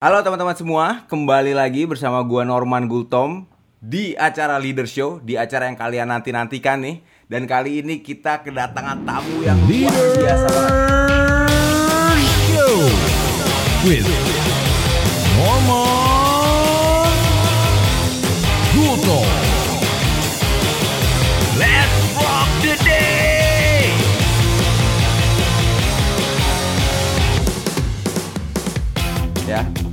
Halo teman-teman semua, kembali lagi bersama gua Norman Gultom di acara Leader Show, di acara yang kalian nanti-nantikan nih. Dan kali ini kita kedatangan tamu yang luar biasa banget. Show with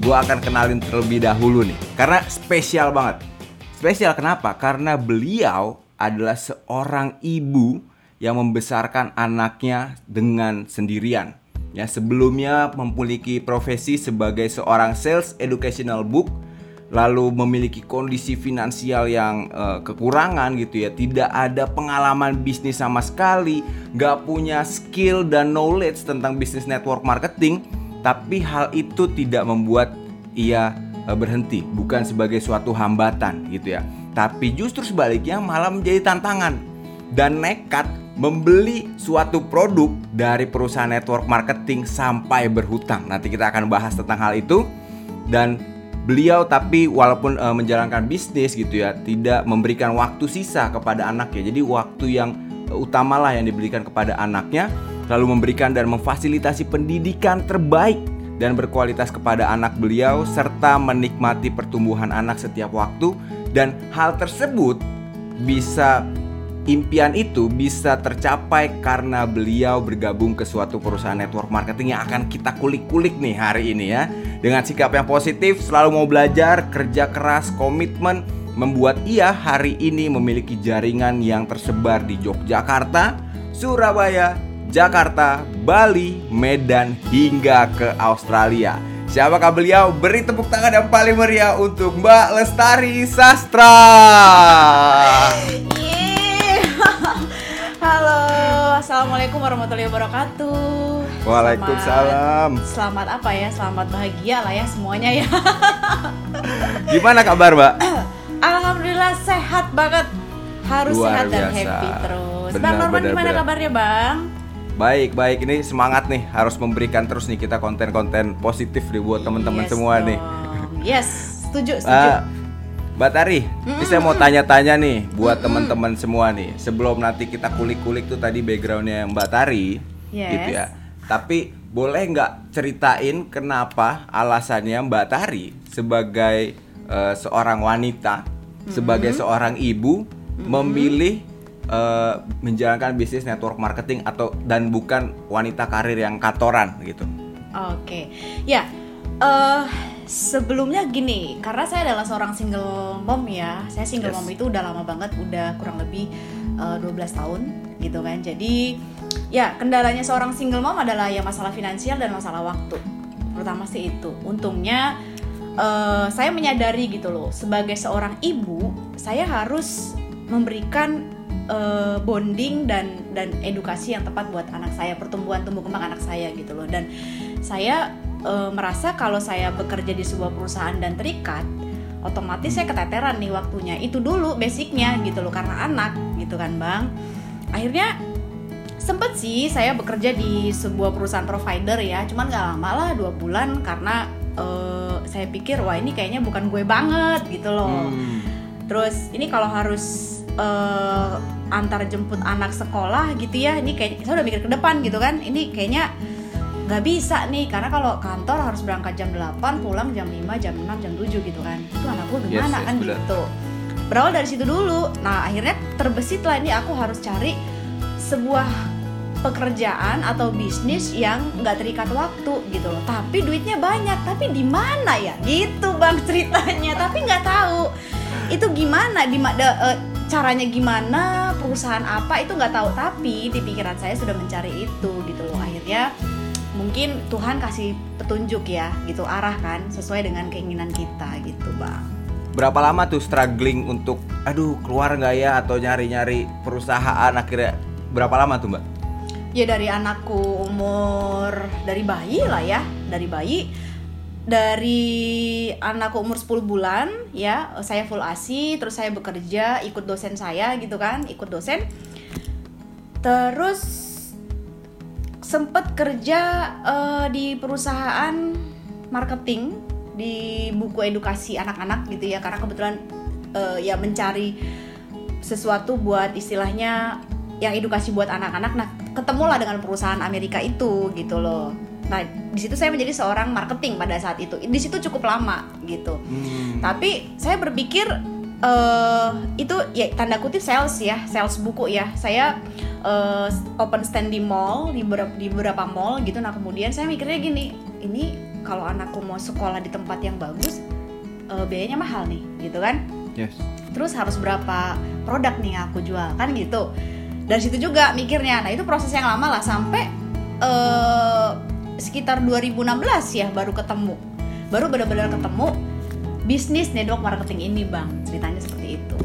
Gua akan kenalin terlebih dahulu nih karena spesial banget. Spesial kenapa? Karena beliau adalah seorang ibu yang membesarkan anaknya dengan sendirian. Ya, sebelumnya memiliki profesi sebagai seorang sales educational book lalu memiliki kondisi finansial yang eh, kekurangan gitu ya tidak ada pengalaman bisnis sama sekali nggak punya skill dan knowledge tentang bisnis network marketing tapi hal itu tidak membuat ia eh, berhenti. Bukan sebagai suatu hambatan gitu ya. Tapi justru sebaliknya malah menjadi tantangan dan nekat membeli suatu produk dari perusahaan network marketing sampai berhutang. Nanti kita akan bahas tentang hal itu. Dan beliau tapi walaupun eh, menjalankan bisnis gitu ya tidak memberikan waktu sisa kepada anaknya. Jadi waktu yang utamalah yang diberikan kepada anaknya lalu memberikan dan memfasilitasi pendidikan terbaik dan berkualitas kepada anak beliau serta menikmati pertumbuhan anak setiap waktu dan hal tersebut bisa impian itu bisa tercapai karena beliau bergabung ke suatu perusahaan network marketing yang akan kita kulik-kulik nih hari ini ya. Dengan sikap yang positif, selalu mau belajar, kerja keras, komitmen membuat ia hari ini memiliki jaringan yang tersebar di Yogyakarta, Surabaya, Jakarta, Bali, Medan hingga ke Australia. Siapakah beliau? Beri tepuk tangan yang paling meriah untuk Mbak Lestari Sastra. Yeay. Halo, assalamualaikum warahmatullahi wabarakatuh. Waalaikumsalam. Selamat, selamat apa ya? Selamat bahagia lah ya semuanya ya. Gimana kabar, Mbak? Alhamdulillah sehat banget. Harus Luar sehat dan biasa. happy terus. Benar, bang Norman benar, gimana benar. kabarnya Bang? Baik, baik. Ini semangat nih, harus memberikan terus nih kita konten-konten positif nih buat teman-teman Yes semua nih. dong. Yes, setuju, setuju. Ah, Mbak Tari, ini saya mau tanya-tanya nih buat teman-teman semua nih. Sebelum nanti kita kulik-kulik tuh tadi backgroundnya Mbak Tari, Yes. gitu ya. Tapi boleh nggak ceritain kenapa alasannya Mbak Tari sebagai eh, seorang wanita, sebagai seorang ibu memilih eh, menjalankan bisnis network marketing atau dan bukan wanita karir yang kantoran gitu. Oke, ya. eh sebelumnya gini, karena saya adalah seorang single mom ya. Saya single Yes. mom itu udah lama banget, udah kurang lebih eh, 12 tahun gitu kan. Jadi ya kendalanya seorang single mom adalah ya masalah finansial dan masalah waktu. Terutama sih itu. Untungnya eh, saya menyadari gitu loh, sebagai seorang ibu, saya harus memberikan eh, bonding dan dan edukasi yang tepat buat anak saya, pertumbuhan tumbuh kembang anak saya gitu loh. Dan saya eh, merasa kalau saya bekerja di sebuah perusahaan dan terikat, otomatis saya keteteran nih waktunya. Itu dulu basicnya gitu loh karena anak gitu kan bang. Akhirnya sempet sih saya bekerja di sebuah perusahaan provider ya, cuman nggak lama lah dua bulan karena eh, saya pikir wah ini kayaknya bukan gue banget gitu loh. Hmm. Terus ini kalau harus eh, antar jemput anak sekolah gitu ya, ini kayak saya udah mikir ke depan gitu kan. Ini kayaknya nggak bisa nih karena kalau kantor harus berangkat jam 8, pulang jam 5, jam 6, jam 7 gitu kan. Itu anak gue Yes, gimana yes, kan benar. gitu. Berawal dari situ dulu. Nah, akhirnya terbesit lah ini aku harus cari sebuah pekerjaan atau bisnis yang nggak terikat waktu gitu loh tapi duitnya banyak tapi di mana ya gitu bang ceritanya tapi nggak tahu itu gimana di caranya gimana perusahaan apa itu nggak tahu. Tapi di pikiran saya sudah mencari itu gitu loh. Akhirnya mungkin Tuhan kasih petunjuk ya gitu arah kan sesuai dengan keinginan kita gitu bang. Berapa lama tuh struggling untuk aduh keluar nggak ya? Atau nyari-nyari perusahaan akhirnya berapa lama tuh mbak? ya dari anakku umur dari bayi lah ya dari bayi dari anakku umur 10 bulan ya saya full asi terus saya bekerja ikut dosen saya gitu kan ikut dosen. Terus sempet kerja eh, di perusahaan marketing di buku edukasi anak-anak gitu ya karena kebetulan eh, ya mencari sesuatu buat istilahnya yang edukasi buat anak-anak. Nah ketemulah dengan perusahaan Amerika itu gitu loh nah di situ saya menjadi seorang marketing pada saat itu. Di situ cukup lama gitu. Hmm. tapi saya berpikir eh itu ya tanda kutip sales ya sales buku ya. Saya eh, open stand di mall di beberapa, di beberapa mall gitu. Nah kemudian saya mikirnya gini ini kalau anakku mau sekolah di tempat yang bagus eh, biayanya mahal nih gitu kan. Yes. terus harus berapa produk nih yang aku jual kan gitu. Dari situ juga mikirnya. Nah itu proses yang lama lah sampai eh sekitar 2016 ya baru ketemu baru benar-benar ketemu bisnis network marketing ini bang ceritanya seperti itu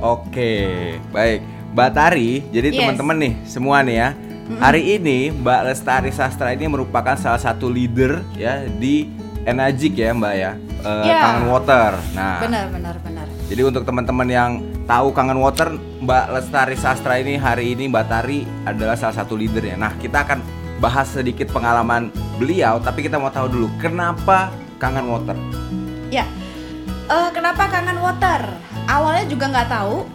Oke, baik. Mbak Tari, jadi Yes. teman-teman nih semua nih ya. Hari ini Mbak Lestari Sastra ini merupakan salah satu leader ya di Enagic ya Mbak ya. Eh, Iya. Kangen Water. Nah, benar benar benar jadi untuk teman-teman yang tahu Kangen Water, Mbak Lestari Sastra ini hari ini Mbak Tari adalah salah satu leadernya. Nah, kita akan bahas sedikit pengalaman beliau, tapi kita mau tahu dulu kenapa Kangen Water. ya Eh, kenapa kangen water awalnya juga nggak tahu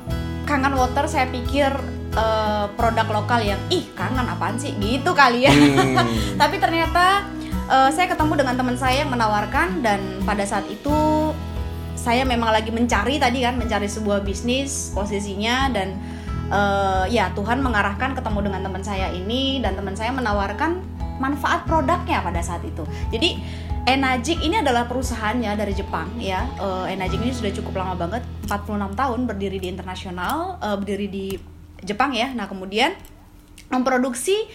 kangen water saya pikir eh, produk lokal yang ih kangen apaan sih gitu kali ya Hmm. Tapi ternyata eh, saya ketemu dengan teman saya yang menawarkan dan pada saat itu saya memang lagi mencari tadi kan mencari sebuah bisnis posisinya dan eh, ya Tuhan mengarahkan ketemu dengan teman saya ini dan teman saya menawarkan manfaat produknya pada saat itu. Jadi Enagic ini adalah perusahaannya dari Jepang ya. Eh, Enagic ini sudah cukup lama banget, 46 tahun berdiri di internasional, eh, berdiri di Jepang ya. Nah, kemudian memproduksi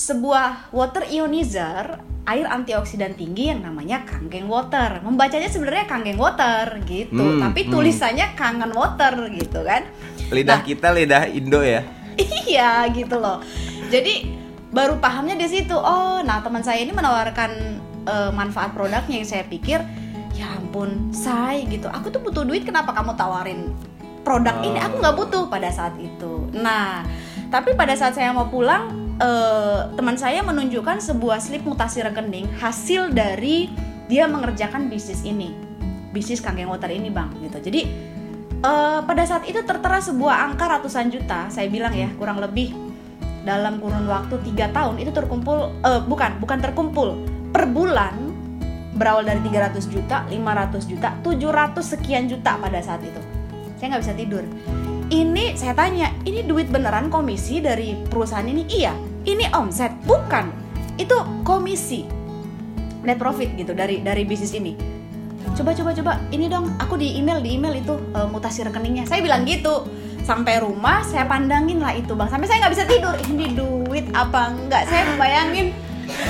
sebuah water ionizer air antioksidan tinggi yang namanya Kangen Water. Membacanya sebenarnya Kangen Water gitu, Hmm, tapi hmm. tulisannya Kangen Water gitu kan. Lidah Nah, kita lidah Indo ya. iya gitu loh. Jadi baru pahamnya di situ. Oh, nah teman saya ini menawarkan eh, manfaat produknya yang saya pikir ya ampun, say gitu. Aku tuh butuh duit kenapa kamu tawarin produk ini? Aku nggak butuh pada saat itu. Nah, tapi pada saat saya mau pulang eh, teman saya menunjukkan sebuah slip mutasi rekening hasil dari dia mengerjakan bisnis ini. Bisnis Kangen Water ini, Bang, gitu. Jadi Eh, pada saat itu tertera sebuah angka ratusan juta saya bilang ya kurang lebih dalam kurun waktu tiga tahun itu terkumpul eh, bukan bukan terkumpul. Per bulan berawal dari 300 juta 500 juta 700 sekian juta pada saat itu. Saya nggak bisa tidur. Ini saya tanya ini duit beneran komisi dari perusahaan ini? Iya ini omset bukan. Itu komisi. Net profit gitu dari dari bisnis ini. Coba coba coba. Ini dong aku di email di email itu eh, mutasi rekeningnya. Saya bilang gitu. Sampai rumah saya pandangin lah itu bang. Sampai saya nggak bisa tidur. Ini duit apa enggak? Saya bayangin.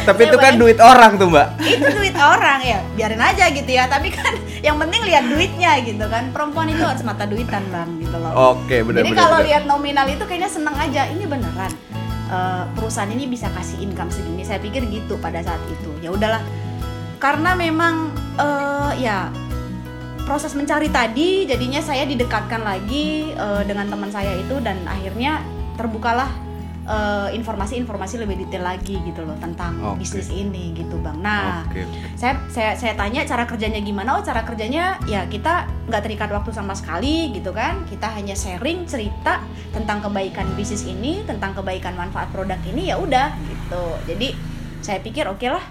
Tapi Saya itu kan duit orang tuh mbak. itu duit orang ya. Biarin aja gitu ya. Tapi kan yang penting lihat duitnya gitu kan. Perempuan itu harus mata duitan bang gitu loh. Oke benar jadi kalau lihat nominal itu kayaknya seneng aja. Ini beneran eh, perusahaan ini bisa kasih income segini. Saya pikir gitu pada saat itu. Ya udahlah. Karena memang eh, ya proses mencari tadi jadinya saya didekatkan lagi eh, dengan teman saya itu dan akhirnya terbukalah eh, informasi-informasi lebih detail lagi gitu loh tentang Oke. bisnis ini gitu bang. Nah Oke. saya saya saya tanya cara kerjanya gimana? Oh cara kerjanya ya kita nggak terikat waktu sama sekali gitu kan. Kita hanya sharing cerita tentang kebaikan bisnis ini tentang kebaikan manfaat produk ini ya udah gitu. Jadi saya pikir oke lah.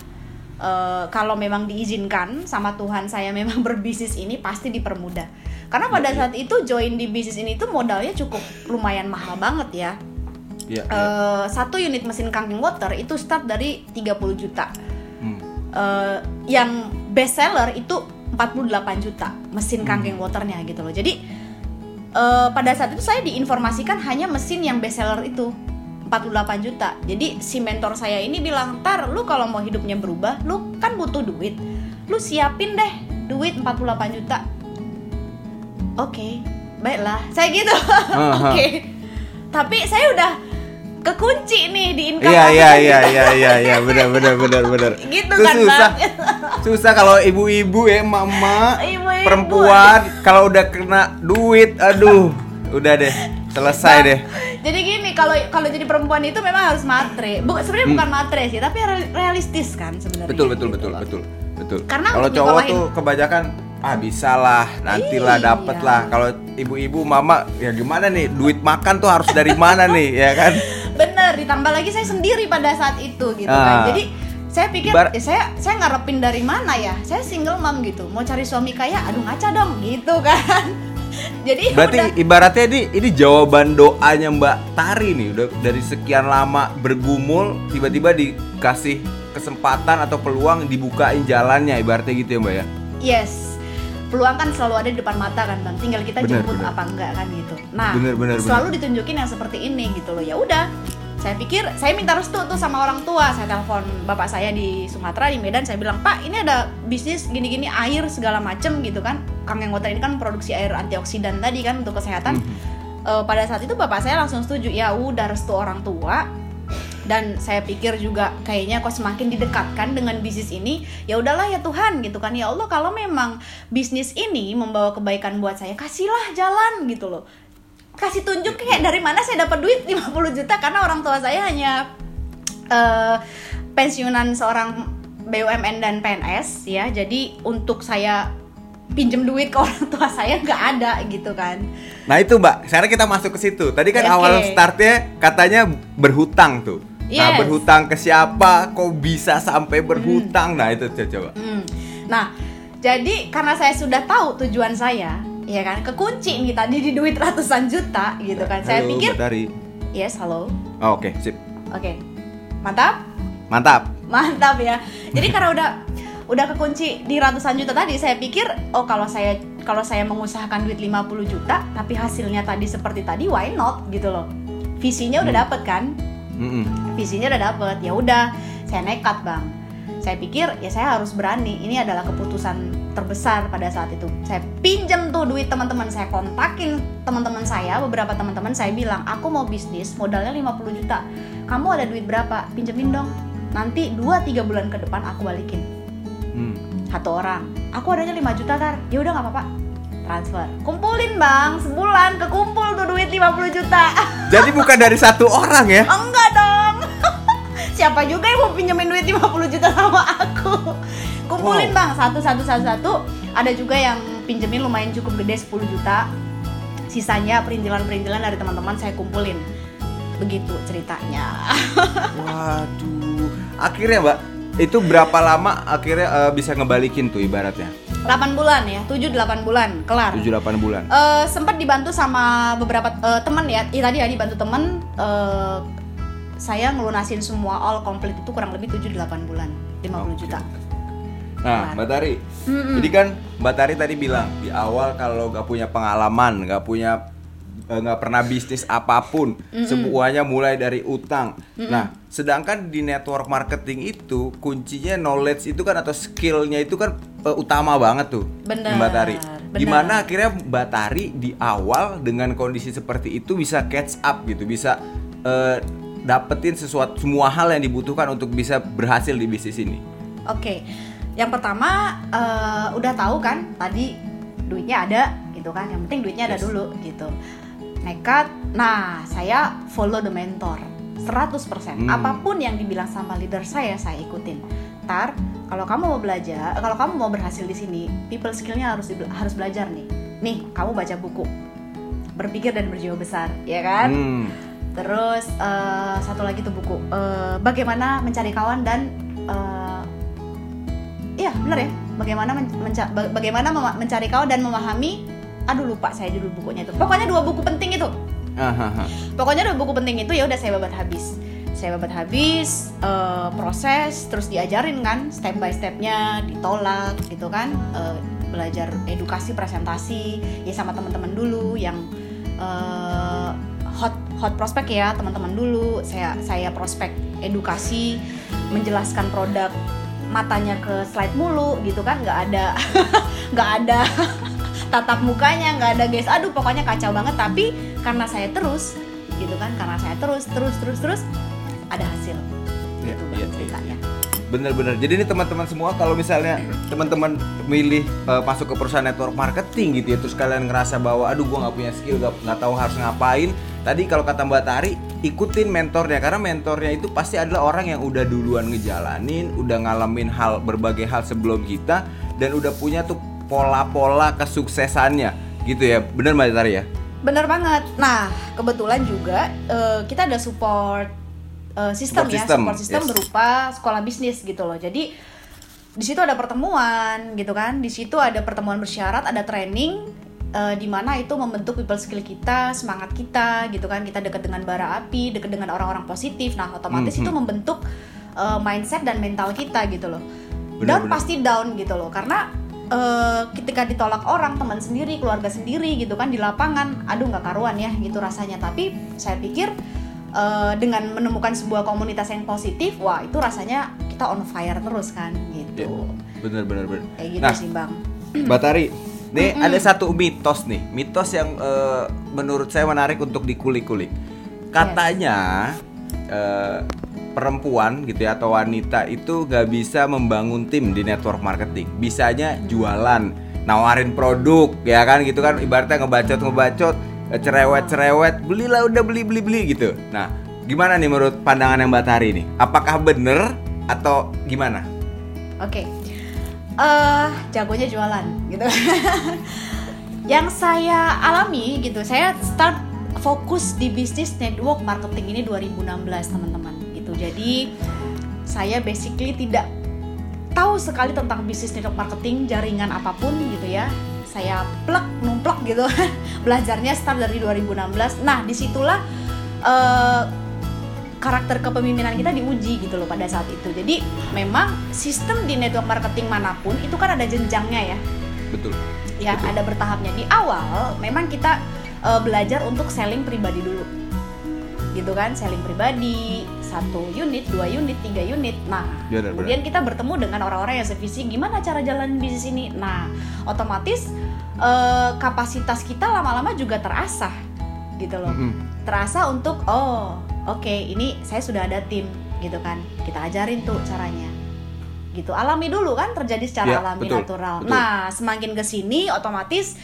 Eh, kalau memang diizinkan sama Tuhan saya memang berbisnis ini pasti dipermudah. Karena pada saat itu join di bisnis ini tuh modalnya cukup lumayan mahal banget ya Iya. iya. Eh, satu unit mesin kanking water itu start dari 30 juta Hmm. eh, yang best seller itu 48 juta mesin kanking waternya gitu loh. Jadi eh, pada saat itu saya diinformasikan hanya mesin yang best seller itu 48 juta. Jadi si mentor saya ini bilang, "Tar, lu kalau mau hidupnya berubah, lu kan butuh duit. Lu siapin deh duit 48 juta." Oke, baiklah. Saya gitu. Oke. Tapi saya udah kekunci nih di income Iya iya kan. iya iya iya iya benar benar benar benar. Gitu Itu kan, susah. Bang. Susah kalau ibu-ibu ya mama Ibu-ibu. perempuan kalau udah kena duit aduh udah deh selesai Bang, deh. Jadi gini, kalau kalau jadi perempuan itu memang harus matre. Bu, sebenarnya bukan matre sih, tapi real- realistis kan sebenarnya. Hmm. Betul betul gitu betul loh. betul. betul. Karena kalau cowok tuh kebanyakan ah bisa lah, nantilah Iya. dapet lah. Kalau ibu-ibu, mama ya gimana nih? Duit makan tuh harus dari mana nih, ya kan? Bener, ditambah lagi saya sendiri pada saat itu gitu Ah. kan. Jadi saya pikir Ibar- ya saya saya ngarepin dari mana ya? Saya single mom gitu. Mau cari suami kaya, aduh ngaca dong gitu kan. Jadi ya Berarti udah. ibaratnya ini ini jawaban doanya Mbak Tari nih udah dari sekian lama bergumul tiba-tiba dikasih kesempatan atau peluang dibukain jalannya ibaratnya gitu ya Mbak ya. yes. Peluang kan selalu ada di depan mata kan bang. Tinggal kita Bener, jemput bener. apa enggak kan gitu. Nah, Bener, bener, selalu ditunjukin yang seperti ini gitu loh. Ya udah. Saya pikir saya minta restu tuh sama orang tua. Saya telepon bapak saya di Sumatera di Medan. Saya bilang Pak ini ada bisnis gini-gini air segala macem gitu kan. Kang yang ini kan produksi air antioksidan tadi kan untuk kesehatan. Eh, pada saat itu bapak saya langsung setuju. Ya udah restu orang tua dan saya pikir juga kayaknya kok semakin didekatkan dengan bisnis ini ya udahlah ya Tuhan gitu kan ya Allah kalau memang bisnis ini membawa kebaikan buat saya kasihlah jalan gitu loh kasih tunjuk kayak dari mana saya dapat duit 50 juta karena orang tua saya hanya eh, pensiunan seorang BUMN dan PNS ya jadi untuk saya pinjem duit ke orang tua saya nggak ada gitu kan Nah itu Mbak, sekarang kita masuk ke situ. Tadi kan Oke. awal startnya katanya berhutang tuh. Nah Yes. berhutang ke siapa? Kok bisa sampai berhutang? Nah itu coba. Hmm. Nah, jadi karena saya sudah tahu tujuan saya, ya kan, kekunci nih tadi di duit ratusan juta gitu kan. Saya Halo, pikir, Mbak Tari. yes, halo, Oh, Oke, sip. oke, mantap, Mantap. mantap ya. Jadi karena udah udah kekunci di ratusan juta tadi, saya pikir, oh kalau saya kalau saya mengusahakan duit 50 juta, tapi hasilnya tadi seperti tadi, why not gitu loh. Visinya udah Hmm. dapet kan? Mm-mm. visinya udah dapet. Ya udah saya nekat bang. Saya pikir ya saya harus berani. Ini adalah keputusan terbesar pada saat itu. Saya pinjam tuh duit teman-teman. Saya kontakin teman-teman saya. Beberapa teman-teman saya bilang aku mau bisnis modalnya 50 juta. Kamu ada duit berapa? Pinjemin dong. Nanti 2-3 bulan ke depan aku balikin. Hmm. satu orang aku adanya 5 juta tar. Ya udah nggak apa-apa transfer kumpulin bang sebulan kekumpul tuh duit 50 juta Jadi bukan dari satu orang ya? Enggak dong. Siapa juga yang mau pinjemin duit 50 juta sama aku? Kumpulin Wow. bang, satu satu satu satu. Ada juga yang pinjemin lumayan cukup gede 10 juta. Sisanya perintilan-perintilan dari teman-teman saya kumpulin. Begitu ceritanya. Waduh. Akhirnya Mbak, itu berapa lama akhirnya eh, bisa ngebalikin tuh ibaratnya? 8 bulan ya, 7 8 bulan kelar. 7-8 bulan. Eh, sempat dibantu sama beberapa eh, teman ya. Ih, tadi ya dibantu teman eh, saya ngelunasin semua all complete itu kurang lebih 7 8 bulan. 50 Oke. juta. Nah. Mbak Tari. Mm-mm. Jadi kan Mbak Tari tadi bilang di awal kalau nggak punya pengalaman, nggak punya nggak pernah bisnis apa pun, semuanya mulai dari utang. Nah, sedangkan di network marketing itu kuncinya knowledge itu kan atau skillnya itu kan eh, utama banget tuh, Bener, Mbak Tari. bener. Gimana akhirnya Mbak Tari di awal dengan kondisi seperti itu bisa catch up gitu, bisa eh, dapetin sesuatu semua hal yang dibutuhkan untuk bisa berhasil di bisnis ini. Oke, yang pertama eh, udah tahu kan tadi duitnya ada gitu kan, yang penting duitnya ada Yes. dulu gitu. Nekat, nah saya follow the mentor 100% Hmm. apa pun yang dibilang sama leader saya saya ikutin. Tar, kalau kamu mau belajar, kalau kamu mau berhasil di sini, people skillnya harus harus belajar nih. Nih, kamu baca buku, berpikir dan berjiwa besar, ya kan? Hmm. Terus eh, satu lagi tuh buku eh, bagaimana mencari kawan dan eh, iya bener ya bagaimana men- menca- ba- bagaimana mencari kawan dan memahami aduh lupa saya judul bukunya itu. Pokoknya dua buku penting itu. Ahaha. pokoknya dua buku penting itu ya udah saya babat habis. Saya babat habis eh, proses terus diajarin kan step by stepnya ditolak gitu kan. Eh, belajar edukasi presentasi ya sama teman-teman dulu yang eh, hot hot prospek ya teman-teman dulu. Saya saya prospek edukasi menjelaskan produk matanya ke slide mulu gitu kan. Nggak ada nggak ada tatap mukanya nggak ada guys aduh pokoknya kacau banget tapi karena saya terus gitu kan karena saya terus terus terus terus ada hasil Iya, gitu iya. ceritanya Bener-bener. Jadi ini teman-teman semua kalau misalnya teman-teman milih eh, masuk ke perusahaan network marketing gitu ya, terus kalian ngerasa bahwa aduh gua nggak punya skill, nggak nggak tahu harus ngapain. Tadi kalau kata Mbak Tari, ikutin mentornya karena mentornya itu pasti adalah orang yang udah duluan ngejalanin, udah ngalamin hal berbagai hal sebelum kita dan udah punya tuh pola-pola kesuksesannya gitu ya. Bener Mbak Tari ya? Bener banget. Nah, kebetulan juga eh, kita ada support eh, sistem Support ya, system, support sistem yes. berupa sekolah bisnis gitu loh. Jadi di situ ada pertemuan gitu kan. Di situ ada pertemuan bersyarat, ada training eh, di mana itu membentuk people skill kita, semangat kita gitu kan. Kita dekat dengan bara api, dekat dengan orang-orang positif. Nah, otomatis Mhm. itu membentuk eh, mindset dan mental kita gitu loh. Bener, down bener. pasti down gitu loh karena eh, ketika ditolak orang teman sendiri keluarga sendiri gitu kan di lapangan aduh nggak karuan ya gitu rasanya. Tapi saya pikir eh, dengan menemukan sebuah komunitas yang positif wah itu rasanya kita on fire terus kan gitu. Bener bener bener. kayak gitu Nah, sih bang. Mbak Tari, nih ada satu mitos nih, mitos yang eh, menurut saya menarik untuk dikulik-kulik. Katanya eh, perempuan gitu ya atau wanita itu gak bisa membangun tim di network marketing, bisanya jualan, nawarin produk, ya kan gitu kan, ibaratnya ngebacot ngebacot, cerewet cerewet, belilah udah beli beli beli gitu. Nah, gimana nih menurut pandangan Mbak Tari nih? Apakah bener atau gimana? Oke, eh jagonya jualan gitu. Yang saya alami gitu, saya start fokus di bisnis network marketing ini 2016 teman-teman gitu. Jadi saya basically tidak tahu sekali tentang bisnis network marketing jaringan apa pun gitu ya. Saya plek numplek gitu. Belajarnya start dari 2016. Nah di situlah eh, karakter kepemimpinan kita diuji gitu loh pada saat itu. Jadi memang sistem di network marketing mana pun itu kan ada jenjangnya ya, Betul. ya Betul. ada bertahapnya. Di awal memang kita eh, belajar untuk selling pribadi dulu, gitu kan, selling pribadi satu unit, dua unit, tiga unit. Nah, Benar, kemudian kita bertemu dengan orang-orang yang sevisi. Gimana cara jalan bisnis ini? Nah, otomatis eh, kapasitas kita lama-lama juga terasah, gitu loh Mm-mm. terasa untuk oh oke ini saya sudah ada tim gitu kan kita ajarin tuh caranya gitu alami dulu kan terjadi secara Ya, alami betul, natural betul. nah semakin ke sini otomatis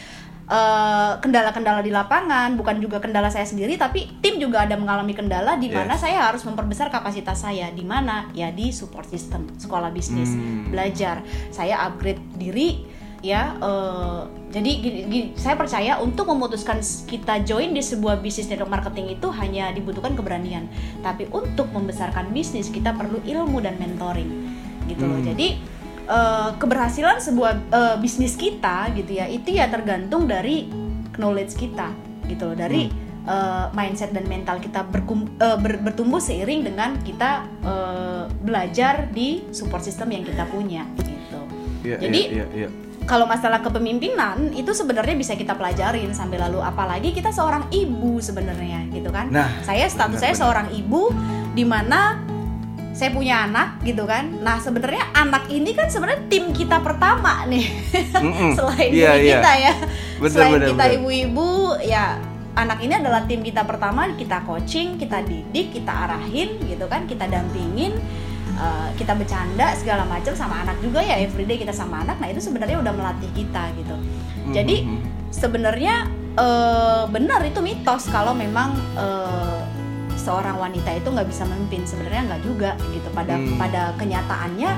eh, kendala-kendala di lapangan bukan juga kendala saya sendiri tapi tim juga ada mengalami kendala di mana Yes. saya harus memperbesar kapasitas saya. Di mana? Ya di support system sekolah bisnis. Hmm. belajar. Saya upgrade diri ya eh, jadi gini, gini, saya percaya untuk memutuskan kita join di sebuah bisnis network marketing itu hanya dibutuhkan keberanian. Tapi untuk membesarkan bisnis kita perlu ilmu dan mentoring. Gitu loh. Hmm. jadi eh, keberhasilan sebuah eh, bisnis kita gitu ya itu ya tergantung dari knowledge kita gitu loh dari eh, mindset dan mental kita berkum- eh, ber- bertumbuh seiring dengan kita eh, belajar di support system yang kita punya gitu Iya, Jadi, iya, iya, iya. kalau masalah kepemimpinan itu sebenarnya bisa kita pelajarin sampai lalu apalagi kita seorang ibu sebenarnya gitu kan Nah, saya status benar, saya benar. seorang ibu di mana saya punya anak gitu kan. Nah sebenarnya anak ini kan sebenarnya tim kita pertama nih. Mm-mm. selain Iya, diri iya. kita ya. Benar, selain benar, kita ibu-ibu ya anak ini adalah tim kita pertama. Kita coaching kita didik kita arahin gitu kan. Kita dampingin eh, kita bercanda segala macam sama anak juga ya. Everyday kita sama anak. Nah itu sebenarnya udah melatih kita gitu. Jadi Mhm. sebenarnya eh, benar itu mitos kalau memang eh, seorang wanita itu nggak bisa memimpin. Sebenarnya nggak juga gitu. Pada Hmm. pada kenyataannya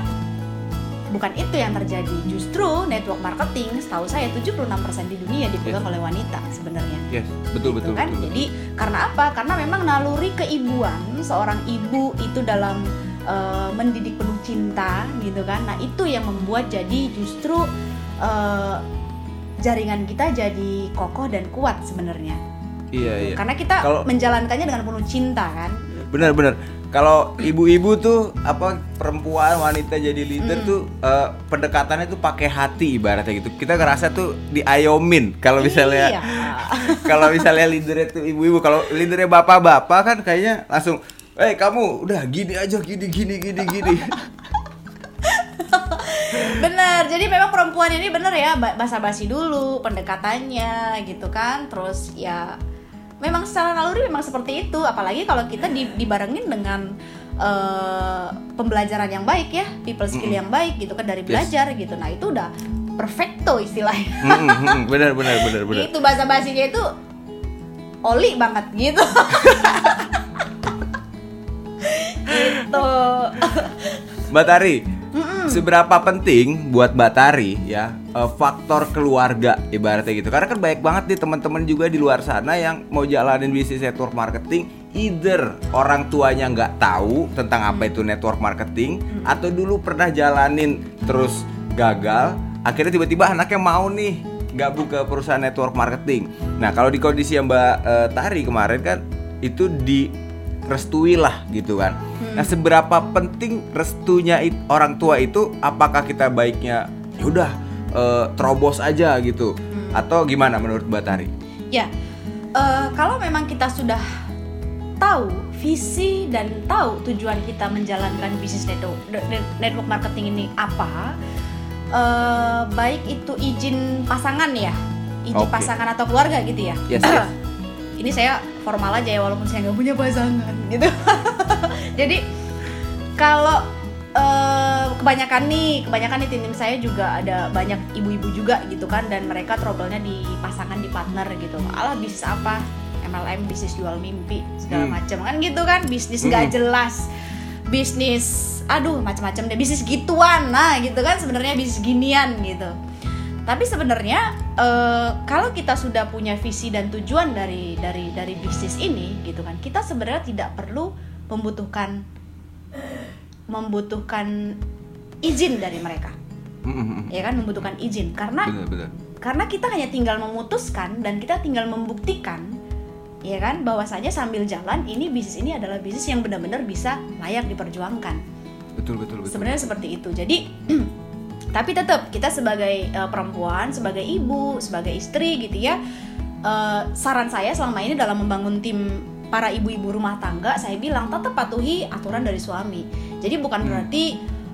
bukan itu yang terjadi. Justru network marketing setahu saya 76% di dunia dipegang oleh wanita sebenarnya. Yes, betul gitu betul kan? betul. jadi karena apa? Karena memang naluri keibuan. Seorang ibu itu dalam eh, mendidik penuh cinta gitu kan? Nah itu yang membuat jadi justru eh, jaringan kita jadi kokoh dan kuat sebenarnya Iya, iya. karena kita Kalau- menjalankannya dengan penuh cinta kan Benar benar. Kalau ibu-ibu tuh apa perempuan wanita jadi leader Mm. tuh eh, pendekatannya tuh pakai hati ibaratnya gitu. Kita ngerasa tuh diayomin kalau misalnya iya. kalau misalnya leadernya tuh ibu-ibu, kalau leadernya bapak-bapak kan kayaknya langsung Eh kamu udah gini aja gini gini gini gini. bener jadi memang perempuan ini bener ya ba- basa-basi dulu pendekatannya gitu kan terus ya memang secara naluri memang seperti itu apalagi kalau kita di- dibarengin dengan eh, pembelajaran yang baik ya people skill Mm-mm. yang baik gitu kan dari Yes. belajar gitu nah itu udah perfecto istilahnya Mm, mm, mm, benar benar benar benar. itu bahasa basinya itu oli banget gitu gitu. Mbak Tari, seberapa penting buat Mbak Tari ya eh, faktor keluarga ibaratnya gitu? Karena kan banyak banget nih teman-teman juga di luar sana yang mau jalanin bisnis network marketing, either orang tuanya nggak tahu tentang apa itu network marketing, atau dulu pernah jalanin terus gagal, akhirnya tiba-tiba anaknya mau nih nggak buka perusahaan network marketing. Nah kalau di kondisi yang Mbak eh, Tari kemarin kan itu di restui lah gitu kan. Nah seberapa penting restunya it- orang tua itu? Apakah kita baiknya ya udah eh, terobos aja gitu? Atau gimana menurut Mbak Tari? Ya, eh, kalau memang kita sudah tahu visi dan tahu tujuan kita menjalankan bisnis network, network marketing ini apa, eh, baik itu izin pasangan ya, izin Oke. pasangan atau keluarga gitu ya. Yes, yes. ini saya formal aja ya walaupun saya nggak punya pasangan gitu. Jadi kalau eh, kebanyakan nih, kebanyakan nih tim saya juga ada banyak ibu-ibu juga gitu kan dan mereka trouble-nya di pasangan di partner gitu. Alah bisnis apa? MLM bisnis jual mimpi segala Hmm. macam kan gitu kan bisnis nggak Hmm. jelas bisnis aduh macam-macam deh bisnis gituan nah gitu kan sebenarnya bisnis ginian gitu tapi sebenarnya eh, kalau kita sudah punya visi dan tujuan dari dari dari bisnis ini gitu kan kita sebenarnya tidak perlu membutuhkan membutuhkan izin dari mereka Mm-mm. ya kan membutuhkan izin karena Bener bener. karena kita hanya tinggal memutuskan dan kita tinggal membuktikan ya kan bahwasanya sambil jalan ini bisnis ini adalah bisnis yang benar-benar bisa layak diperjuangkan Betul betul betul. sebenarnya seperti itu jadi tapi tetap kita sebagai eh, perempuan sebagai ibu sebagai istri gitu ya eh, saran saya selama ini dalam membangun tim para ibu-ibu rumah tangga saya bilang tetap patuhi aturan dari suami jadi bukan Hmm. berarti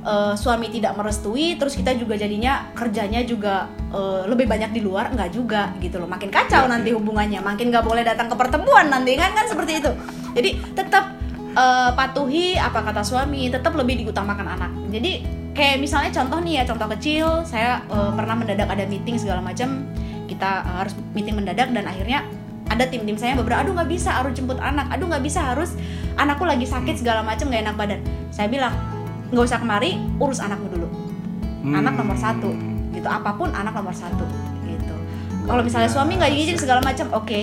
eh, suami tidak merestui terus kita juga jadinya kerjanya juga eh, lebih banyak di luar enggak juga gitu loh makin kacau Iya, nanti iya. hubungannya makin nggak boleh datang ke pertemuan nanti kan kan seperti itu jadi tetap eh, patuhi apa kata suami tetap lebih diutamakan anak jadi kayak misalnya contoh nih ya contoh kecil saya eh, pernah mendadak ada meeting segala macam kita harus meeting mendadak dan akhirnya ada tim-tim saya beberapa aduh nggak bisa harus jemput anak aduh nggak bisa harus anakku lagi sakit segala macam nggak enak badan. Saya bilang nggak usah kemari urus anakmu dulu. Hmm. anak nomor satu. Gitu apa pun anak nomor satu. Gitu. Kalau misalnya suami nggak izin segala macam oke.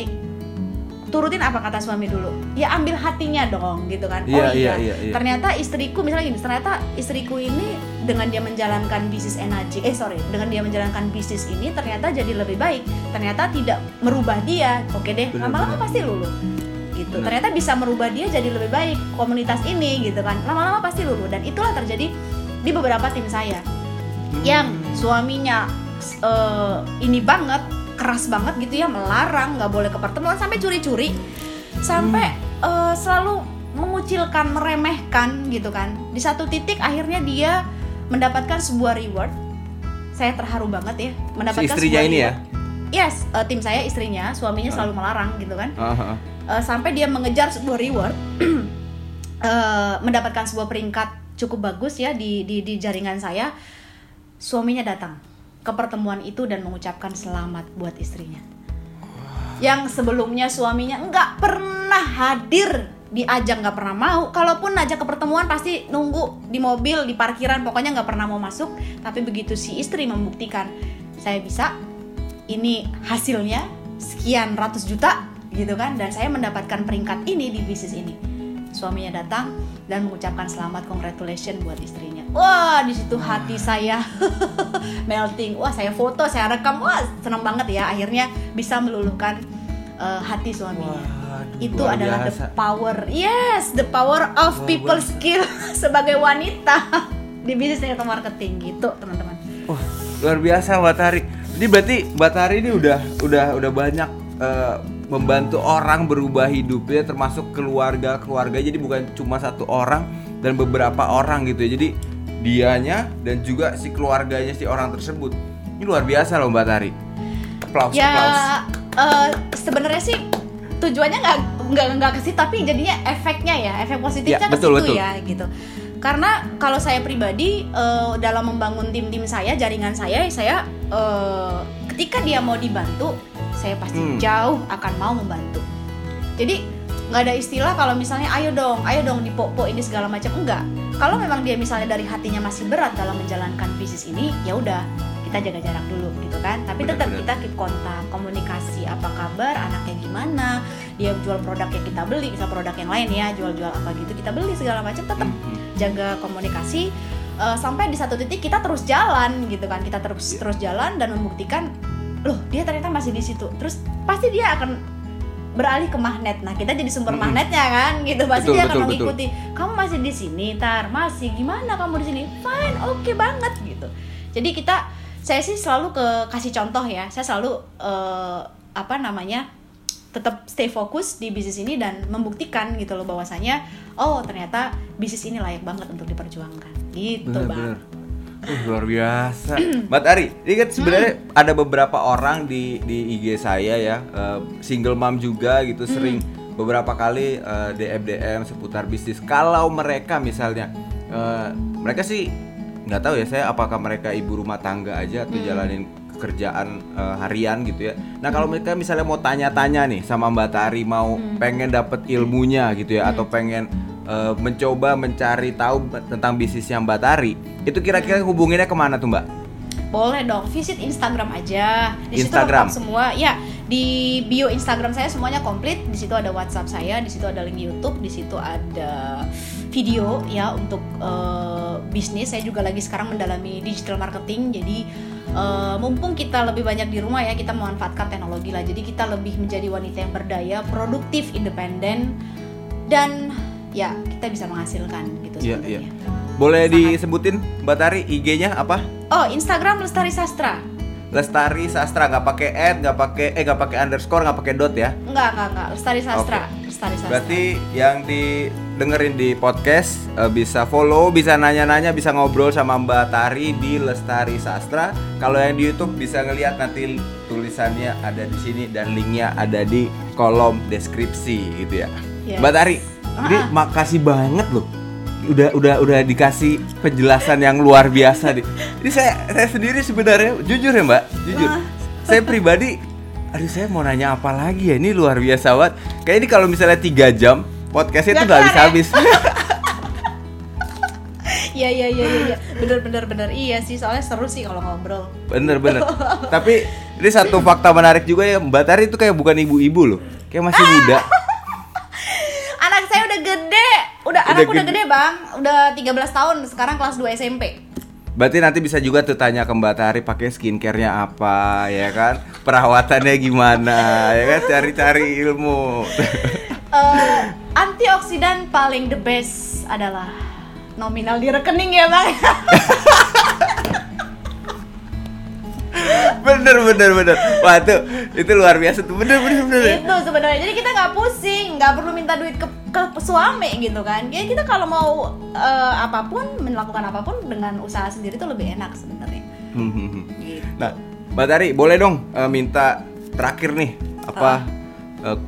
Turutin apa kata suami dulu. Ya ambil hatinya dong. Gitu kan. Oh Iya, iya, iya, iya, iya. ternyata istriku misalnya gini ternyata istriku ini dengan dia menjalankan bisnis energi eh sorry dengan dia menjalankan bisnis ini ternyata jadi lebih baik. Ternyata tidak merubah dia. Oke deh lama-lama pasti lulu gitu. Benar. ternyata bisa merubah dia jadi lebih baik komunitas ini gitu kan. Lama-lama pasti lulu dan itulah terjadi di beberapa tim saya. Yang suaminya eh, ini banget keras banget gitu ya melarang nggak boleh ke pertemuan sampai curi-curi. Sampai eh, selalu mengucilkan meremehkan gitu kan. Di satu titik akhirnya dia mendapatkan sebuah reward. Saya terharu banget ya Si mendapatkan istrinya sebuah ini ya. yes eh, tim saya istrinya suaminya selalu melarang gitu kan. Ah, ah. Eh, sampai dia mengejar sebuah reward eh, mendapatkan sebuah peringkat cukup bagus ya di, di di jaringan saya. Suaminya datang ke pertemuan itu dan mengucapkan selamat buat istrinya. Yang sebelumnya suaminya nggak pernah hadir di ajang nggak pernah mau. Kalaupun ajak ke pertemuan pasti nunggu di mobil di parkiran pokoknya nggak pernah mau masuk. Tapi begitu si istri membuktikan saya bisa ini hasilnya sekian ratus juta gitu kan dan saya mendapatkan peringkat ini di bisnis ini. Suaminya datang dan mengucapkan selamat congratulations buat istrinya. Wah di situ hati saya melting. Wah saya foto saya rekam. Wah senang banget ya akhirnya bisa meluluhkan eh, hati suaminya Waduh, itu luar adalah biasa. the power. Yes the power of Luar people biasa. skill sebagai wanita. Di bisnis network marketing gitu teman-teman. Wah, luar biasa Mbak Tari. Jadi berarti Mbak Tari ini udah udah udah banyak eh, membantu orang berubah hidupnya termasuk keluarga keluarga. Jadi bukan cuma satu orang dan beberapa orang gitu ya. Jadi dianya dan juga si keluarganya si orang tersebut. Ini luar biasa loh Mbak Tari applause ya applause eh, sebenarnya sih tujuannya nggak nggak nggak ke situ tapi jadinya efeknya ya efek positifnya Ya, ke situ betul. ya gitu. Karena kalau saya pribadi eh, dalam membangun tim-tim saya jaringan saya saya eh, ketika dia mau dibantu saya pasti Hmm. jauh akan mau membantu. Jadi nggak ada istilah kalau misalnya ayo dong ayo dong dipopo ini segala macam. Enggak kalau memang dia misalnya dari hatinya masih berat dalam menjalankan bisnis ini ya udah kita jaga jarak dulu gitu kan. Tapi tetap kita keep kontak komunikasi apa kabar anaknya gimana dia jual produk yang kita beli misal produk yang lain ya jual-jual apa gitu kita beli segala macam tetap Mhm. jaga komunikasi. Eh, sampai di satu titik kita terus jalan gitu kan. Kita terus Iya. terus jalan dan membuktikan loh dia ternyata masih di situ. Terus pasti dia akan beralih ke magnet. Nah kita jadi sumber Mm-mm. magnetnya kan gitu. Pasti Betul, dia akan betul, betul. mengikuti kamu masih di sini tar? Masih? Gimana kamu di sini? Fine oke banget gitu. Jadi kita saya sih selalu ke kasih contoh ya saya selalu eh, apa namanya tetap stay fokus di bisnis ini dan membuktikan gitu loh bahwasanya oh ternyata bisnis ini layak banget untuk diperjuangkan gitu bang Bener-bener. Uh, luar biasa. Mbak Ari, ini kan sebenarnya Hmm. ada beberapa orang di di IG saya ya, eh, single mom juga gitu Hmm. sering beberapa kali eh, DM DM seputar bisnis. Kalau mereka misalnya eh, mereka sih nggak tahu ya saya apakah mereka ibu rumah tangga aja atau Hmm. jalanin kerjaan eh, harian gitu ya. Nah kalau mereka misalnya mau tanya-tanya nih sama Mbak Tari mau Hmm. pengen dapet ilmunya gitu ya atau pengen eh, mencoba mencari tahu tentang bisnisnya Mbak Tari, itu kira-kira hubunginnya ke mana tuh Mbak? Boleh dong, visit Instagram aja. Di situ Instagram. lengkap semua. Ya, di bio Instagram saya semuanya komplit. Di situ ada WhatsApp saya, di situ ada link YouTube, di situ ada video ya untuk eh, bisnis. Saya juga lagi sekarang mendalami digital marketing. Jadi eh, mumpung kita lebih banyak di rumah ya, kita memanfaatkan teknologi lah. Jadi kita lebih menjadi wanita yang berdaya, produktif, independen dan ya kita bisa menghasilkan gitu Iya, sebenarnya. iya. Boleh Sangat. disebutin Mbak Tari IG-nya apa? Oh, Instagram Lestari Sastra. Lestari Sastra nggak pakai ad, nggak pakai eh nggak pakai underscore, nggak pakai dot ya. Enggak, enggak, enggak. Lestari Sastra. Lestari Sastra. Berarti yang didengerin di podcast eh, bisa follow, bisa nanya-nanya, bisa ngobrol sama Mbak Tari di Lestari Sastra. Kalau yang di YouTube bisa ngelihat nanti tulisannya ada di sini dan linknya ada di kolom deskripsi gitu ya. Yes. Mbak Tari, ini Ah. makasih banget loh. Udah udah udah dikasih penjelasan yang luar biasa nih. Ini saya saya sendiri sebenarnya jujur ya Mbak, jujur. Ah. Saya pribadi aduh saya mau nanya apa lagi ya ini luar biasa banget. Kayak ini kalau misalnya tiga jam podcastnya tuh nggak ya? habis habis. Iya, iya, iya, iya. Bener, bener, bener. Iya sih, soalnya seru sih kalau ngobrol. bener bener. Tapi ini satu fakta menarik juga ya Mbak Tari itu kayak bukan ibu-ibu loh, kayak masih muda. Anak saya udah gede. Udah, Udah anak udah gede. gede, Bang. Udah 13 tahun, sekarang kelas 2 SMP. Berarti nanti bisa juga tuh tanya ke Mbak Tari pakai skincare-nya apa, ya kan? Perawatannya gimana, ya kan? Cari-cari ilmu. Eh, antioksidan paling the best adalah nominal di rekening ya, Bang. bener bener bener. Wah tuh itu luar biasa tuh. Bener bener bener. itu sebenarnya jadi kita nggak pusing nggak perlu minta duit ke, ke suami gitu kan ya kita kalau mau eh, apa pun melakukan apa pun dengan usaha sendiri itu lebih enak sebenarnya Hmm, hmm, hmm. gitu. Nah, Mbak Tari boleh dong eh, minta terakhir nih apa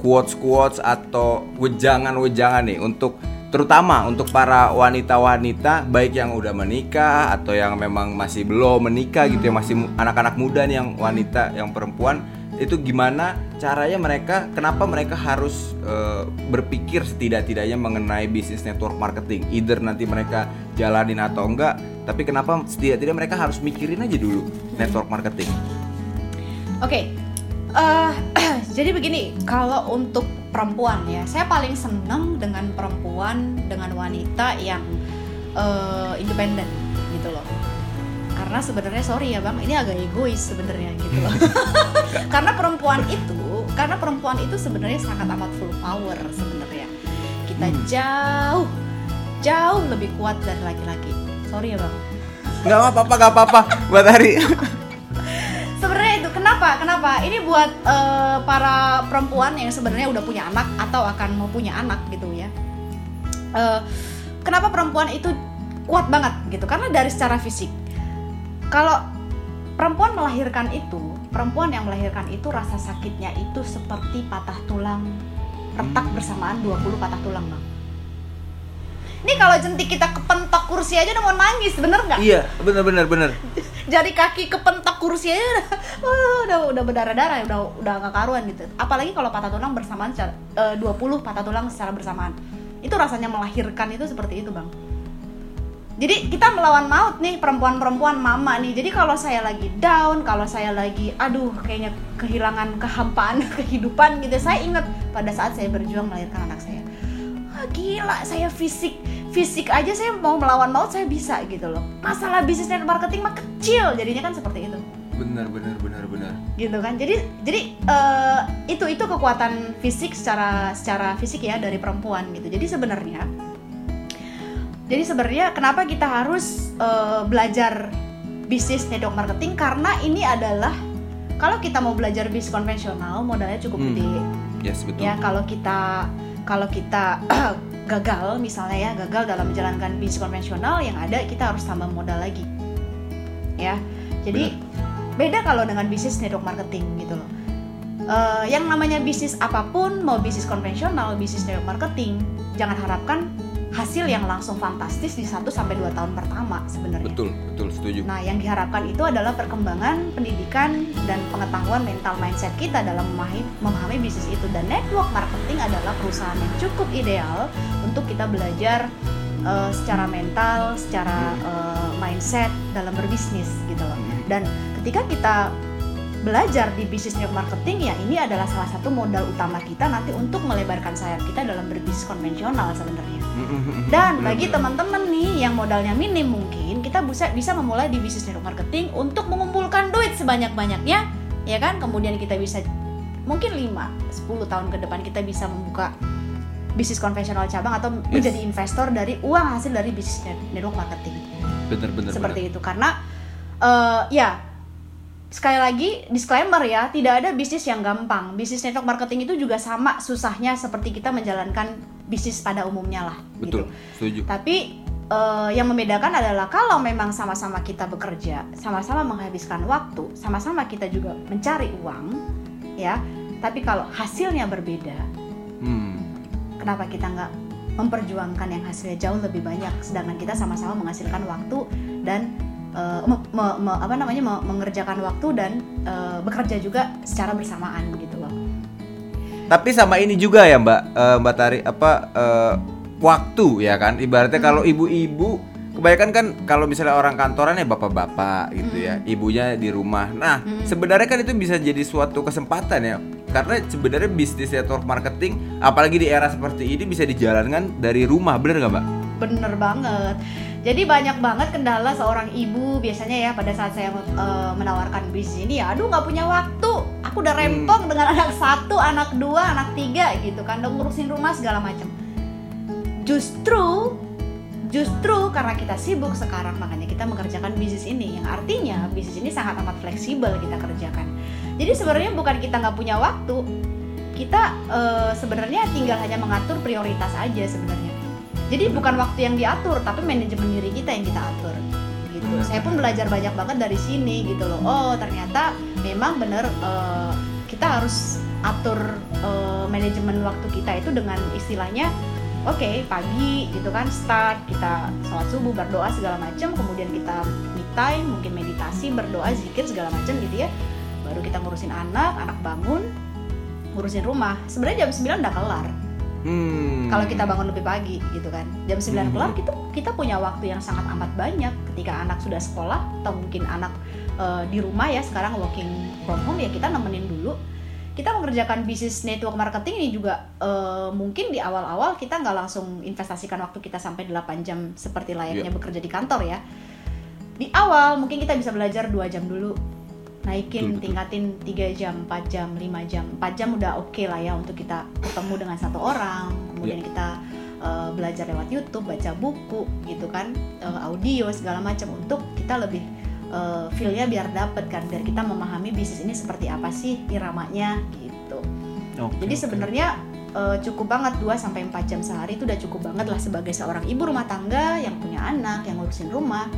quotes quotes atau wejangan wejangan nih untuk terutama untuk para wanita-wanita baik yang udah menikah atau yang memang masih belum menikah gitu ya masih anak-anak muda nih yang wanita yang perempuan itu gimana caranya mereka kenapa mereka harus eh, berpikir setidak-tidaknya mengenai bisnis network marketing? Either nanti mereka jalanin atau enggak tapi kenapa setidak-tidaknya mereka harus mikirin aja dulu network marketing? Oke eh, jadi begini kalau untuk perempuan ya. Saya paling seneng dengan perempuan dengan wanita yang eh, independen gitu loh. Karena sebenarnya sorry ya bang ini agak egois sebenarnya gitu loh. Karena perempuan itu karena perempuan itu sebenarnya sangat amat full power sebenarnya. Kita Hmm. jauh jauh lebih kuat dari laki-laki. Sorry ya bang. Nggak apa-apa nggak apa-apa. Buat hari kenapa? Kenapa? Ini buat eh, para perempuan yang sebenarnya udah punya anak atau akan mau punya anak gitu ya. Eh, kenapa perempuan itu kuat banget gitu? Karena dari secara fisik kalau perempuan melahirkan itu perempuan yang melahirkan itu rasa sakitnya itu seperti patah tulang retak bersamaan 20 patah tulang bang Nih kalau jentik kita kepentok kursi aja udah mau nangis, bener nggak? Iya, bener bener bener. Jari kaki kepentok kursi aja udah wah, udah udah berdarah-darah, udah udah nggak karuan gitu. Apalagi kalau patah tulang bersamaan secara, 20 patah tulang secara bersamaan. Itu rasanya melahirkan itu seperti itu, Bang. Jadi kita melawan maut nih perempuan-perempuan mama nih. Jadi kalau saya lagi down, kalau saya lagi aduh kayaknya kehilangan kehampaan kehidupan gitu, saya ingat pada saat saya berjuang melahirkan anak saya. Gila, saya fisik fisik aja saya mau melawan maut saya bisa gitu loh. Masalah bisnis dan marketing mah kecil jadinya kan seperti itu. Bener bener bener bener. Gitu kan. Jadi jadi eh, itu itu kekuatan fisik secara secara fisik ya dari perempuan gitu. Jadi sebenarnya jadi sebenarnya kenapa kita harus eh, belajar bisnis network marketing karena ini adalah kalau kita mau belajar bisnis konvensional modalnya cukup Hmm. gede Yes betul. ya kalau kita kalau kita gagal misalnya ya gagal dalam menjalankan bisnis konvensional yang ada kita harus tambah modal lagi. Ya jadi beda kalau dengan bisnis network marketing gitu loh. Eh, yang namanya bisnis apa pun mau bisnis konvensional bisnis network marketing jangan harapkan hasil yang langsung fantastis di 1 sampai 2 tahun pertama sebenarnya Betul betul setuju. Nah, yang diharapkan itu adalah perkembangan pendidikan dan pengetahuan mental mindset kita dalam memahami, memahami bisnis itu. Dan network marketing adalah perusahaan yang cukup ideal untuk kita belajar eh, secara mental, secara eh, mindset dalam berbisnis gitu loh. Dan ketika kita belajar di bisnis network marketing ya ini adalah salah satu modal utama kita nanti untuk melebarkan sayap kita dalam berbisnis konvensional sebenarnya. Dan Bener, bagi bener. teman-teman nih yang modalnya minim mungkin kita bisa bisa memulai di bisnis network marketing untuk mengumpulkan duit sebanyak-banyaknya ya kan kemudian kita bisa mungkin 5 10 tahun ke depan kita bisa membuka bisnis konvensional cabang atau Yes. menjadi investor dari uang hasil dari bisnis net- network marketing bener bener. seperti itu karena eh, ya sekali lagi disclaimer ya tidak ada bisnis yang gampang bisnis network marketing itu juga sama susahnya seperti kita menjalankan bisnis pada umumnya lah Betul gitu setuju. tapi eh, yang membedakan adalah kalau memang sama-sama kita bekerja, sama-sama menghabiskan waktu, sama-sama kita juga mencari uang, ya. Tapi kalau hasilnya berbeda, Hmm. kenapa kita nggak memperjuangkan yang hasilnya jauh lebih banyak, sedangkan kita sama-sama menghasilkan waktu dan eh, me- me- me- apa namanya me- mengerjakan waktu dan eh, bekerja juga secara bersamaan gitu loh. Tapi sama ini juga ya Mbak eh, Mbak Tari apa eh, waktu ya kan ibaratnya Hmm. kalau ibu-ibu kebanyakan kan kalau misalnya orang kantoran ya bapak-bapak gitu ya Hmm. ibunya di rumah. Nah sebenarnya kan itu bisa jadi suatu kesempatan ya karena sebenarnya bisnis network marketing apalagi di era seperti ini bisa dijalankan dari rumah bener nggak Mbak? Bener banget. Jadi banyak banget kendala seorang ibu biasanya ya pada saat saya eh, menawarkan bisnis ini ya, aduh nggak punya waktu. Aku udah rempong dengan anak satu, anak dua, anak tiga gitu kan, udah ngurusin rumah segala macam. Justru, justru karena kita sibuk sekarang makanya kita mengerjakan bisnis ini, yang artinya bisnis ini sangat amat fleksibel kita kerjakan. Jadi sebenarnya bukan kita nggak punya waktu, kita eh, sebenarnya tinggal hanya mengatur prioritas aja sebenarnya. Jadi bukan waktu yang diatur, tapi manajemen diri kita yang kita atur. Gitu. Saya pun belajar banyak banget dari sini gitu loh. Oh ternyata memang bener eh, kita harus atur eh, manajemen waktu kita itu dengan istilahnya Oke pagi gitu kan start kita sholat subuh berdoa segala macam kemudian kita me time mungkin meditasi berdoa zikir segala macam gitu ya baru kita ngurusin anak anak bangun ngurusin rumah sebenarnya jam 9 udah kelar Hmm. kalau kita bangun lebih pagi gitu kan jam 9 Mhm. kelar kita kita punya waktu yang sangat amat banyak ketika anak sudah sekolah atau mungkin anak eh, di rumah ya sekarang working from home ya kita nemenin dulu kita mengerjakan bisnis network marketing ini juga eh, mungkin di awal-awal kita nggak langsung investasikan waktu kita sampai 8 jam seperti layaknya Iya. bekerja di kantor ya di awal mungkin kita bisa belajar dua jam dulu naikin Betul, betul. tingkatin 3 jam 4 jam 5 jam 4 jam udah oke lah ya untuk kita ketemu dengan satu orang kemudian Iya. kita eh, belajar lewat YouTube baca buku gitu kan eh, audio segala macam untuk kita lebih eh, feel-nya biar dapet kan biar kita memahami bisnis ini seperti apa sih iramanya gitu Oke, jadi oke. sebenarnya eh, cukup banget 2 sampai 4 jam sehari itu udah cukup banget lah sebagai seorang ibu rumah tangga yang punya anak, yang ngurusin rumah.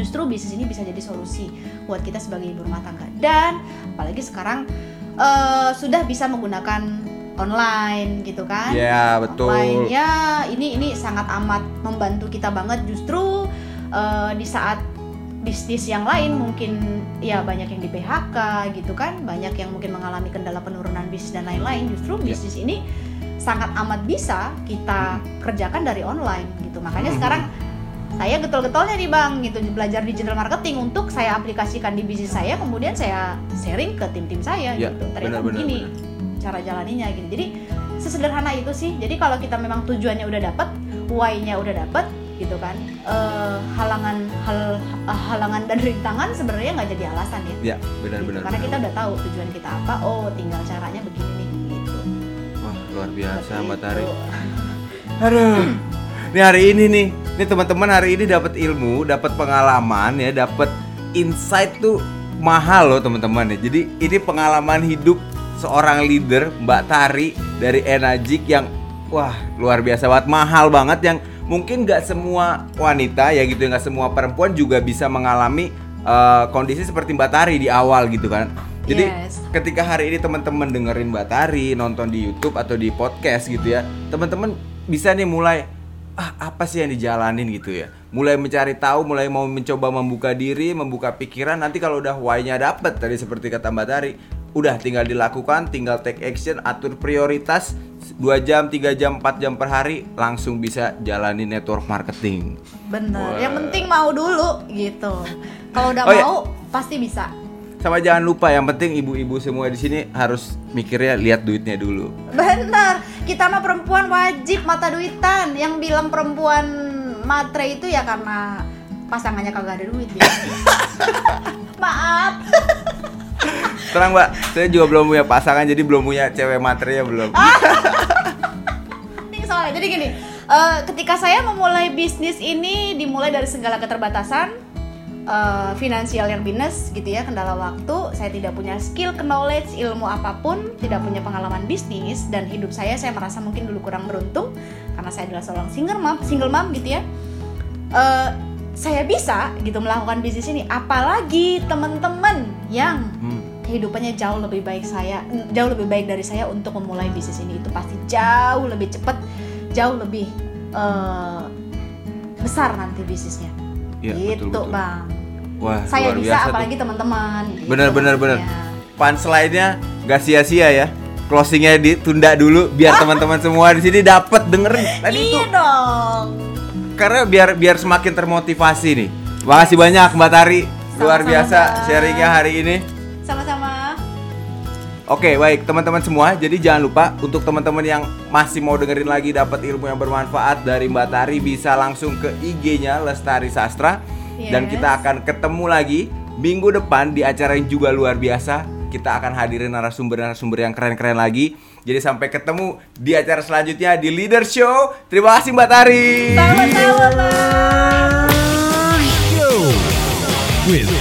Justru bisnis ini bisa jadi solusi buat kita sebagai ibu rumah tangga. Dan apalagi sekarang eh, sudah bisa menggunakan online gitu kan Ya, betul. online ya ini ini sangat amat membantu kita banget justru eh, di saat bisnis yang lain mungkin ya banyak yang di PHK gitu kan banyak yang mungkin mengalami kendala penurunan bisnis dan lain-lain justru Ya. bisnis ini sangat amat bisa kita kerjakan dari online gitu makanya Mhm. sekarang saya getol-getolnya nih bang gitu belajar digital marketing untuk saya aplikasikan di bisnis saya kemudian saya sharing ke tim-tim saya Ya, gitu ternyata benar, benar, begini cara jalaninya gitu jadi sesederhana itu sih jadi kalau kita memang tujuannya udah dapet why-nya udah dapet gitu kan eh, halangan hal halangan dan rintangan sebenarnya nggak jadi alasan ya Ya, gitu. benar-benar. karena kita udah tahu tujuan kita apa oh tinggal caranya begini nih gitu Wah, luar biasa Seperti Mbak. Tari. Aduh. Ini hari ini nih, ini teman-teman hari ini dapat ilmu, dapat pengalaman ya, dapat insight tuh mahal loh teman-teman ya. Jadi ini pengalaman hidup seorang leader Mbak Tari dari Enajik yang wah luar biasa banget, mahal banget yang mungkin nggak semua wanita ya gitu, nggak semua perempuan juga bisa mengalami eh, kondisi seperti Mbak Tari di awal gitu kan. Jadi Yes. ketika hari ini teman-teman dengerin Mbak Tari, nonton di YouTube atau di podcast gitu ya, teman-teman bisa nih mulai ah apa sih yang dijalanin gitu ya. Mulai mencari tahu, mulai mau mencoba membuka diri, membuka pikiran. Nanti kalau udah why-nya dapet tadi seperti kata Mbak Tari, udah tinggal dilakukan, tinggal take action, atur prioritas 2 jam, 3 jam, 4 jam per hari langsung bisa jalani network marketing. bener Wah. yang penting mau dulu gitu kalau udah Oh, iya. mau pasti bisa Sama jangan lupa yang penting ibu-ibu semua di sini harus mikirnya lihat duitnya dulu. Bener, kita mah perempuan wajib mata duitan. Yang bilang perempuan matre itu ya karena pasangannya kagak ada duit ya. Maaf. Tenang mbak, saya juga belum punya pasangan jadi belum punya cewek materinya belum. Ini soalnya jadi gini, eh, ketika saya memulai bisnis ini dimulai dari segala keterbatasan eh, finansial yang minus gitu ya, kendala waktu, saya tidak punya skill, knowledge, ilmu apa pun, tidak punya pengalaman bisnis dan hidup saya saya merasa mungkin dulu kurang beruntung karena saya adalah seorang single mom, single mom gitu ya. Eh, saya bisa gitu melakukan bisnis ini, apalagi teman-teman yang Hmm. kehidupannya jauh lebih baik saya jauh lebih baik dari saya untuk memulai bisnis ini itu pasti jauh lebih cepat jauh lebih eh, besar nanti bisnisnya Iya, gitu betul, betul. bang Wah, saya luar bisa biasa apalagi teman-teman gitu Bener bener bener. maksudnya. Punchline-nya nggak sia-sia ya. Closingnya ditunda dulu biar teman-teman semua di sini dapat dengerin tadi itu. iya dong Karena biar biar semakin termotivasi nih. Makasih banyak Mbak Tari. Luar Sama-sama, biasa Bang. sharingnya hari ini. sama-sama Oke, baik teman-teman semua. Jadi jangan lupa untuk teman-teman yang masih mau dengerin lagi dapat ilmu yang bermanfaat dari Mbak Tari bisa langsung ke IG-nya Lestari Sastra dan kita akan ketemu lagi minggu depan di acara yang juga luar biasa. Kita akan hadirin narasumber-narasumber yang keren-keren lagi. Jadi sampai ketemu di acara selanjutnya di Leader Show. Terima kasih Mbak Tari. sama-sama bang Show with